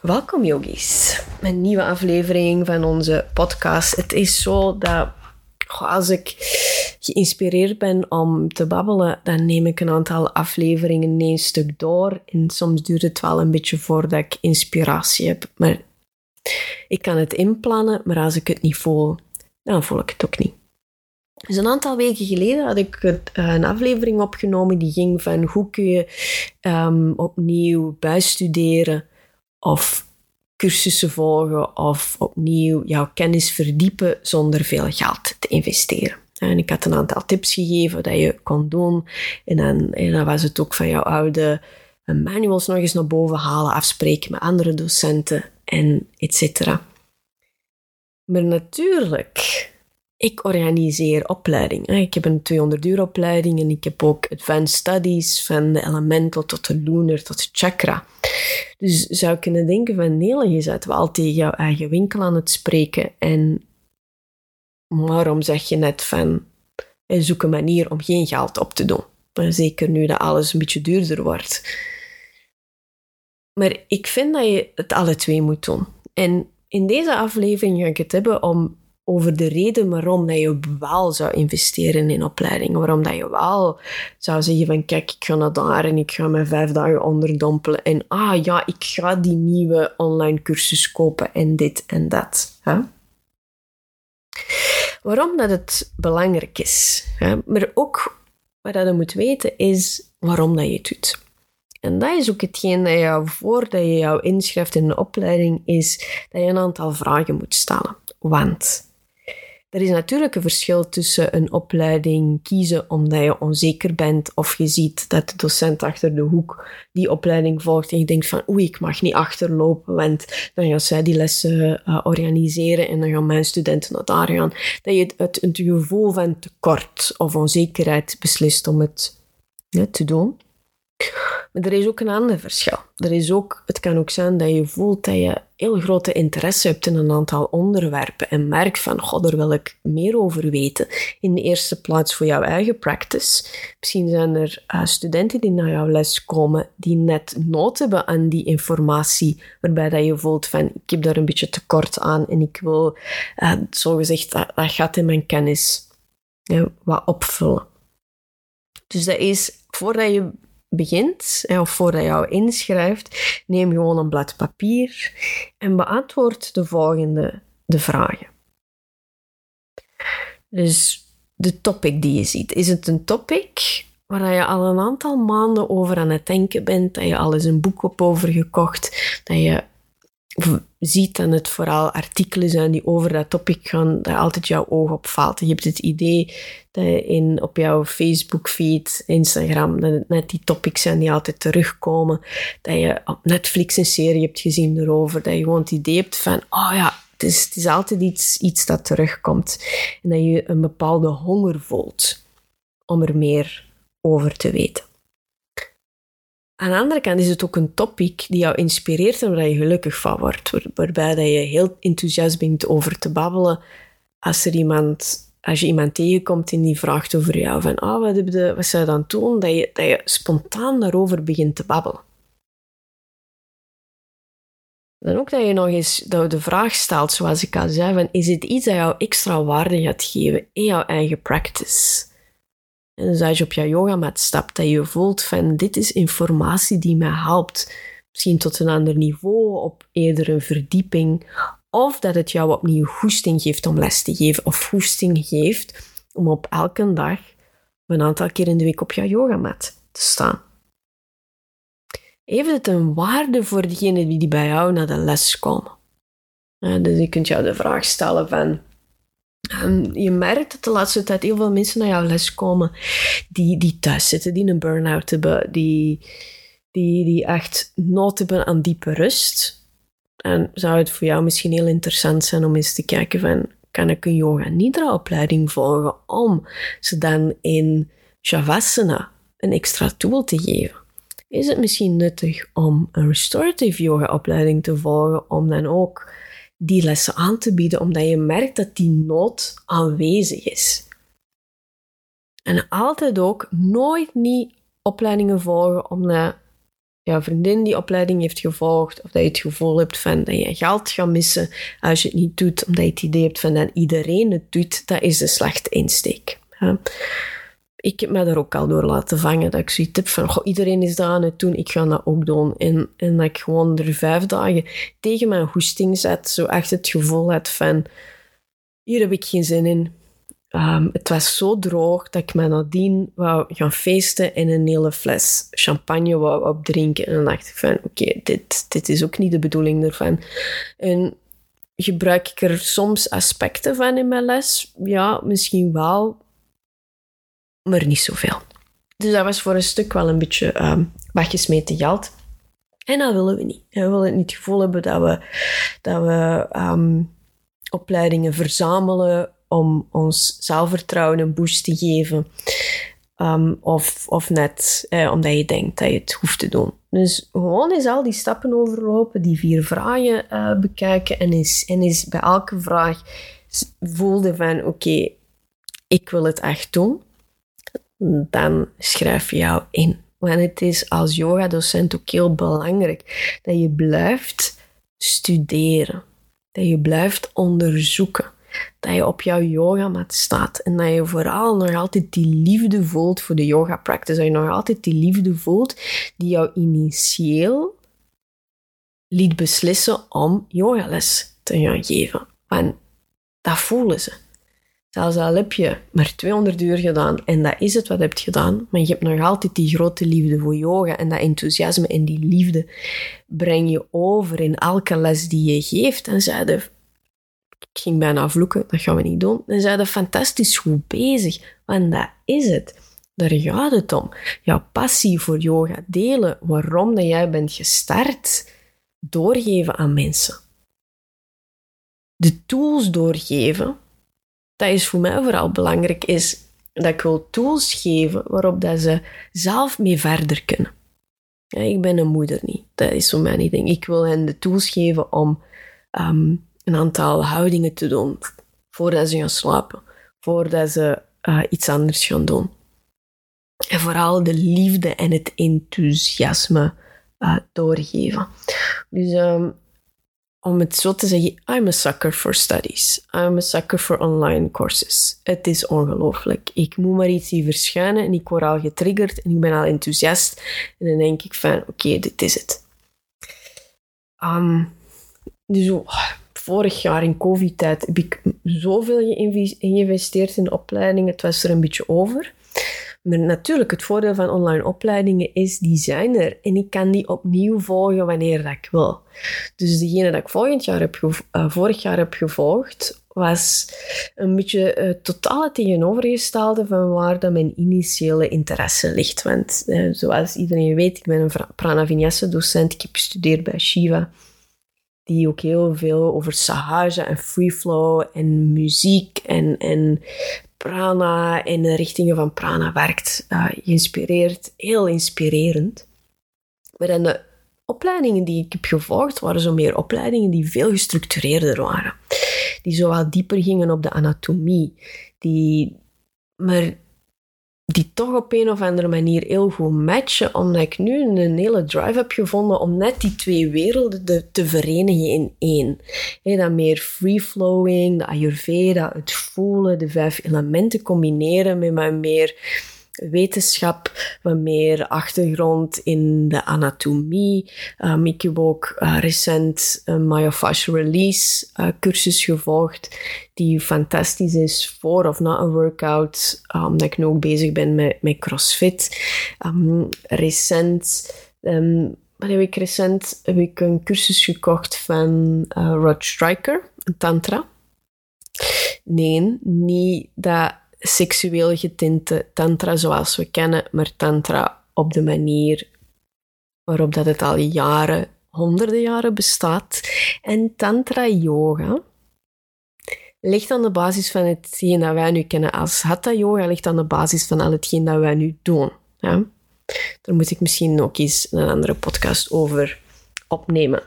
Welkom yogis, een nieuwe aflevering van onze podcast. Het is zo dat als ik geïnspireerd ben om te babbelen, dan neem ik een aantal afleveringen in stuk door. En soms duurt het wel een beetje voordat ik inspiratie heb. Maar ik kan het inplannen, maar als ik het niet voel, dan voel ik het ook niet. Dus een aantal weken geleden had ik eh, een aflevering opgenomen die ging van hoe kun je um, opnieuw bijstuderen of cursussen volgen of opnieuw jouw kennis verdiepen zonder veel geld te investeren. En ik had een aantal tips gegeven dat je kon doen. En dan, en was het ook van jouw oude manuals nog eens naar boven halen, afspreken met andere docenten en et cetera. Maar natuurlijk ik organiseer opleidingen. Ik heb een 200 uur opleiding en ik heb ook advanced studies van de elemental tot de lunar tot de chakra. Dus zou kunnen denken van nee, je bent wel tegen jouw eigen winkel aan het spreken en waarom zeg je net van zoek een manier om geen geld op te doen? Zeker nu dat alles een beetje duurder wordt. Maar ik vind dat je het alle twee moet doen. En in deze aflevering ga ik het hebben om over de reden waarom dat je wel zou investeren in opleidingen. Waarom dat je wel zou zeggen van kijk, ik ga naar daar en ik ga me vijf dagen onderdompelen. En ah ja, ik ga die nieuwe online cursus kopen en dit en dat. Hè? Waarom dat het belangrijk is. Hè? Maar ook wat je moet weten is waarom dat je het doet. En dat is ook hetgeen dat je voordat je jou inschrijft in een opleiding is dat je een aantal vragen moet stellen. Want er is natuurlijk een verschil tussen een opleiding kiezen omdat je onzeker bent of je ziet dat de docent achter de hoek die opleiding volgt en je denkt van oei, ik mag niet achterlopen, want dan gaan zij die lessen uh, organiseren en dan gaan mijn studenten naar daar gaan. Dat je het, het, gevoel van tekort of onzekerheid beslist om het te doen. Maar er is ook een ander verschil. Er is ook, het kan ook zijn dat je voelt dat je heel grote interesse hebt in een aantal onderwerpen en merkt van, god, daar wil ik meer over weten. In de eerste plaats voor jouw eigen practice. Misschien zijn er uh, studenten die naar jouw les komen die net nood hebben aan die informatie, waarbij dat je voelt van, ik heb daar een beetje tekort aan en ik wil, uh, zogezegd, dat, dat gaat in mijn kennis wat opvullen. Dus dat is, voordat je begint, of voordat je jou inschrijft, neem gewoon een blad papier en beantwoord de volgende de vragen. Dus de topic die je ziet. Is het een topic waar je al een aantal maanden over aan het denken bent, dat je al eens een boek op over gekocht, dat je ziet dat het vooral artikelen zijn die over dat topic gaan, dat altijd jouw oog opvalt. Je hebt het idee dat in, op jouw Facebook-feed, Instagram, dat het net die topics zijn die altijd terugkomen. Dat je op Netflix een serie hebt gezien erover. Dat je gewoon het idee hebt van, oh ja, het is, het is altijd iets, iets dat terugkomt. En dat je een bepaalde honger voelt om er meer over te weten. Aan de andere kant is het ook een topic die jou inspireert en waar je gelukkig van wordt. waarbij dat je heel enthousiast bent over te babbelen. Als, er iemand, als je iemand tegenkomt en die vraagt over jou van ah, wat, heb je, wat zou je dan doen? Dat je, dat je spontaan daarover begint te babbelen. Dan ook dat je nog eens dat je de vraag stelt, zoals ik al zei, van, is het iets dat jou extra waarde gaat geven in jouw eigen practice? En dus als je op je yogamat stapt, dat je voelt van dit is informatie die mij helpt. Misschien tot een ander niveau, op eerder een verdieping. Of dat het jou opnieuw goesting geeft om les te geven. Of goesting geeft om op elke dag een aantal keer in de week op je yogamat te staan. Heeft het een waarde voor degenen die bij jou naar de les komen? dus je kunt jou de vraag stellen van je merkt dat de laatste tijd heel veel mensen naar jouw les komen die, die thuis zitten, die een burn-out hebben, die, die, die echt nood hebben aan diepe rust. dan zou het voor jou misschien heel interessant zijn om eens te kijken van, kan ik een yoga nidra opleiding volgen om ze dan in Shavasana een extra tool te geven? Is het misschien nuttig om een restorative yoga opleiding te volgen om dan ook die lessen aan te bieden, omdat je merkt dat die nood aanwezig is? En altijd ook nooit niet opleidingen volgen omdat jouw vriendin die opleiding heeft gevolgd, of dat je het gevoel hebt van dat je geld gaat missen als je het niet doet, omdat je het idee hebt van dat iedereen het doet, dat is de slechte insteek. Ik heb me daar ook al door laten vangen, dat ik zoiets heb van, iedereen is daar aan het doen, ik ga dat ook doen. En, en dat ik gewoon er vijf dagen tegen mijn hoesting zet, zo echt het gevoel had van, hier heb ik geen zin in, Um, het was zo droog dat ik me nadien wou gaan feesten en een hele fles champagne wou opdrinken. En dan dacht ik van, oké, dit, dit is ook niet de bedoeling ervan. En gebruik ik er soms aspecten van in mijn les? Ja, misschien wel, maar niet zoveel. Dus dat was voor een stuk wel een beetje um, weggesmeten geld. En dat willen we niet. We willen niet het gevoel hebben dat we, dat we um, opleidingen verzamelen om ons zelfvertrouwen een boost te geven. Um, of, of net eh, omdat je denkt dat je het hoeft te doen. Dus gewoon eens al die stappen overlopen, die vier vragen uh, bekijken en is, en is bij elke vraag voelde van oké, ik wil het echt doen. Dan schrijf je jou in. Want het is als yogadocent ook heel belangrijk dat je blijft studeren. Dat je blijft onderzoeken dat je op jouw yogamat staat en dat je vooral nog altijd die liefde voelt voor de yoga practice. Dat je nog altijd die liefde voelt die jou initieel liet beslissen om yogales te gaan geven. En dat voelen ze. Zelfs al heb je maar 200 uur gedaan en dat is het wat je hebt gedaan, maar je hebt nog altijd die grote liefde voor yoga en dat enthousiasme en die liefde breng je over in elke les die je geeft. En zeiden ik ging bijna vloeken, dat gaan we niet doen. Dan zeiden fantastisch goed bezig, want dat is het. Daar gaat het om. Jouw passie voor yoga delen, waarom dat jij bent gestart, doorgeven aan mensen. De tools doorgeven, dat is voor mij vooral belangrijk, is dat ik wil tools geven waarop dat ze zelf mee verder kunnen. Ja, ik ben een moeder niet. Dat is voor mij niet ding. Ik wil hen de tools geven om ehm, een aantal houdingen te doen voordat ze gaan slapen, voordat ze uh, iets anders gaan doen. En vooral de liefde en het enthousiasme uh, doorgeven. Dus um, om het zo te zeggen, I'm a sucker for studies. I'm a sucker for online courses. Het is ongelooflijk. Ik moet maar iets zien verschijnen en ik word al getriggerd en ik ben al enthousiast. En dan denk ik van, oké, dit is het. Um, dus oh, vorig jaar in COVID-tijd heb ik zoveel geïnvesteerd in opleidingen. Het was er een beetje over. Maar natuurlijk, het voordeel van online opleidingen is, die zijn er. En ik kan die opnieuw volgen wanneer dat ik wil. Dus degene dat ik jaar heb uh, vorig jaar heb gevolgd, was een beetje uh, totaal tegenovergestelde van waar dat mijn initiële interesse ligt. Want uh, zoals iedereen weet, ik ben een Prana docent. Ik heb gestudeerd bij Shiva die ook heel veel over Sahaja en free flow en muziek en, en prana en de richtingen van prana werkt. Uh, geïnspireerd, heel inspirerend. Maar dan de opleidingen die ik heb gevolgd, waren zo meer opleidingen die veel gestructureerder waren. Die zo wat dieper gingen op de anatomie. Die, maar die toch op een of andere manier heel goed matchen, omdat ik nu een hele drive heb gevonden om net die twee werelden te verenigen in één. He, dat meer free-flowing, de Ayurveda, het voelen, de vijf elementen combineren met mijn meer wetenschap, wat meer achtergrond in de anatomie. Um, ik heb ook uh, recent een myofascial release uh, cursus gevolgd, die fantastisch is voor of na een workout, um, omdat ik nu ook bezig ben met, met CrossFit. Um, recent... Um, wat heb ik recent? Heb ik een cursus gekocht van Rod Striker, een tantra. Nee, niet dat seksueel getinte tantra zoals we kennen, maar tantra op de manier waarop dat het al jaren, honderden jaren bestaat. En Tantra Yoga ligt aan de basis van hetgeen dat wij nu kennen als Hatha Yoga, ligt aan de basis van al hetgeen dat wij nu doen. Ja? Daar moet ik misschien ook eens een andere podcast over opnemen.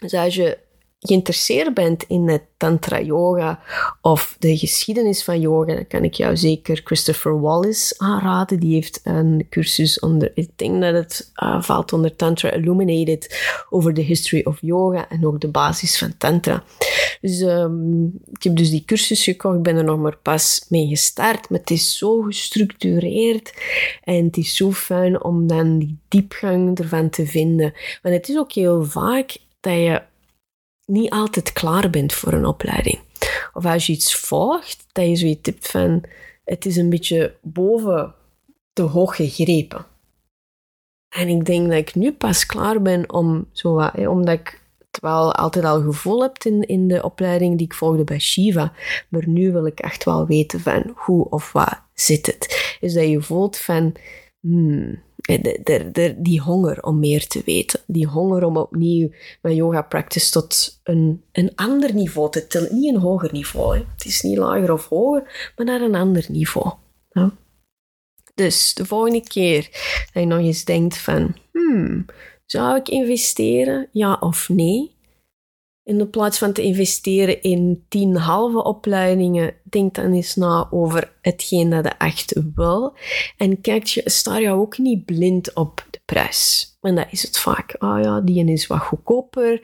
Dus als je geïnteresseerd bent in het Tantra Yoga of de geschiedenis van yoga, dan kan ik jou zeker Christopher Wallace aanraden. Die heeft een cursus onder, ik denk dat het uh, valt onder Tantra Illuminated, over de history of yoga en ook de basis van Tantra. Dus um, ik heb dus die cursus gekocht, ben er nog maar pas mee gestart, maar het is zo gestructureerd en het is zo fijn om dan die diepgang ervan te vinden. Want het is ook heel vaak dat je niet altijd klaar bent voor een opleiding. Of als je iets volgt, dat je zoiets hebt van, het is een beetje boven te hoog gegrepen. En ik denk dat ik nu pas klaar ben om zo omdat ik het wel altijd al gevoel heb in, in de opleiding die ik volgde bij Shiva. Maar nu wil ik echt wel weten van hoe of wat zit het. Dus dat je voelt van, hmm, eh, die honger om meer te weten. Die honger om opnieuw mijn yoga practice tot een, een ander niveau te tillen. Niet een hoger niveau. Hè. Het is niet lager of hoger, maar naar een ander niveau. Ja. Dus de volgende keer dat je nog eens denkt van... Hmm, zou ik investeren? Ja of nee? In plaats van te investeren in tien halve opleidingen, denk dan eens na over hetgeen dat je echt wil. En kijk je, sta je ook niet blind op de prijs. En dat is het vaak. Ah ja, die is wat goedkoper.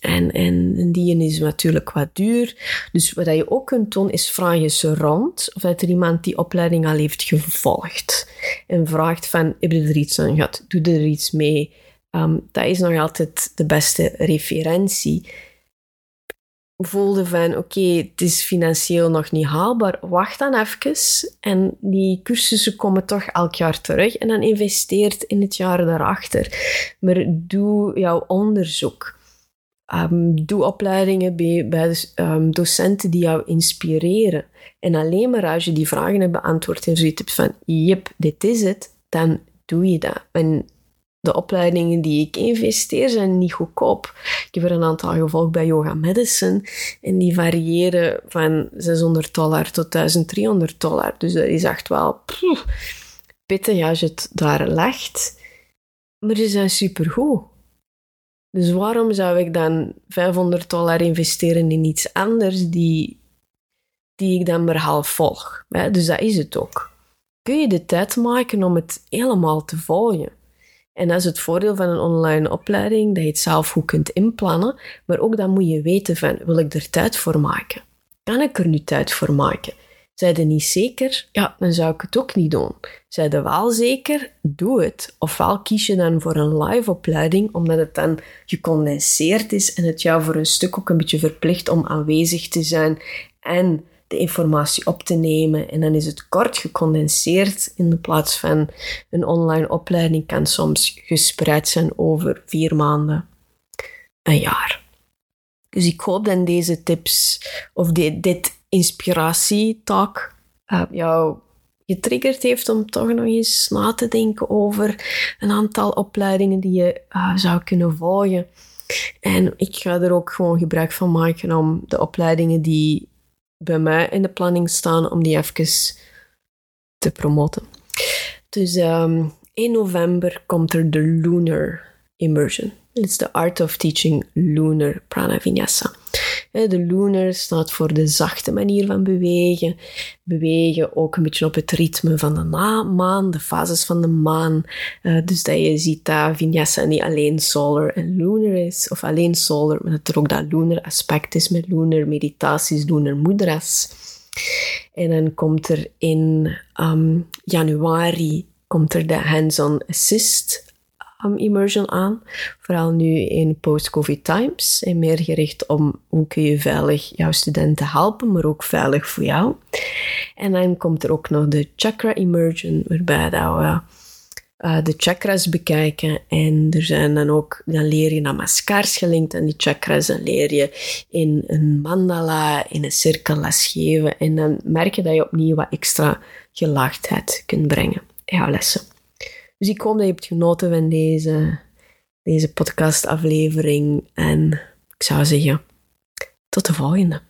En, en die is natuurlijk wat duur. Dus wat je ook kunt doen, is vragen ze rond of dat er iemand die opleiding al heeft gevolgd. En vraagt van, heb je er iets aan gehad? Doe er iets mee? Um, dat is nog altijd de beste referentie voelde van oké, het is financieel nog niet haalbaar, wacht dan even. En die cursussen komen toch elk jaar terug en dan investeert in het jaar daarachter. Maar doe jouw onderzoek. Um, doe opleidingen bij, bij um, docenten die jou inspireren. En alleen maar als je die vragen hebt beantwoord en zoiets hebt van, jep, dit is het, dan doe je dat. En de opleidingen die ik investeer zijn niet goedkoop. Ik heb er een aantal gevolgd bij Yoga Medicine en die variëren van 600 dollar tot 1300 dollar. Dus dat is echt wel pff, pittig als je het daar legt. Maar ze zijn supergoed. Dus waarom zou ik dan 500 dollar investeren in iets anders die, die ik dan maar half volg? Dus dat is het ook. Kun je de tijd maken om het helemaal te volgen? En dat is het voordeel van een online opleiding, dat je het zelf goed kunt inplannen. Maar ook dan moet je weten van, wil ik er tijd voor maken? Kan ik er nu tijd voor maken? Zij je niet zeker? Ja, dan zou ik het ook niet doen. Zij je wel zeker? Doe het. Ofwel kies je dan voor een live opleiding, omdat het dan gecondenseerd is en het jou voor een stuk ook een beetje verplicht om aanwezig te zijn en de informatie op te nemen. En dan is het kort gecondenseerd in de plaats van een online opleiding kan soms gespreid zijn over vier maanden, een jaar. Dus ik hoop dat deze tips of dit, dit uh, jou getriggerd heeft om toch nog eens na te denken over een aantal opleidingen die je uh, zou kunnen volgen. En ik ga er ook gewoon gebruik van maken om de opleidingen die bij mij in de planning staan om die even te promoten. Dus ehm, 1 november komt er de Lunar Immersion. Is de Art of Teaching Lunar Prana Vinyasa. De lunar staat voor de zachte manier van bewegen. Bewegen ook een beetje op het ritme van de maan, de fases van de maan. Uh, dus dat je ziet dat vinyasa niet alleen solar en lunar is, of alleen solar, maar dat er ook dat lunar aspect is met lunar meditaties, lunar mudras. En dan komt er in um, januari komt er de hands-on assist um, immersion aan. Vooral nu in post-COVID times. En meer gericht om hoe kun je veilig jouw studenten helpen, maar ook veilig voor jou. En dan komt er ook nog de chakra immersion, waarbij dat we uh, de chakras bekijken. En er zijn dan ook, dan leer je namaskars gelinkt aan die chakras. Dan leer je in een mandala, in een cirkel lesgeven. En dan merk je dat je opnieuw wat extra gelaagdheid kunt brengen in jouw lessen. Dus ik hoop dat je hebt genoten van deze, deze podcastaflevering. En ik zou zeggen, tot de volgende.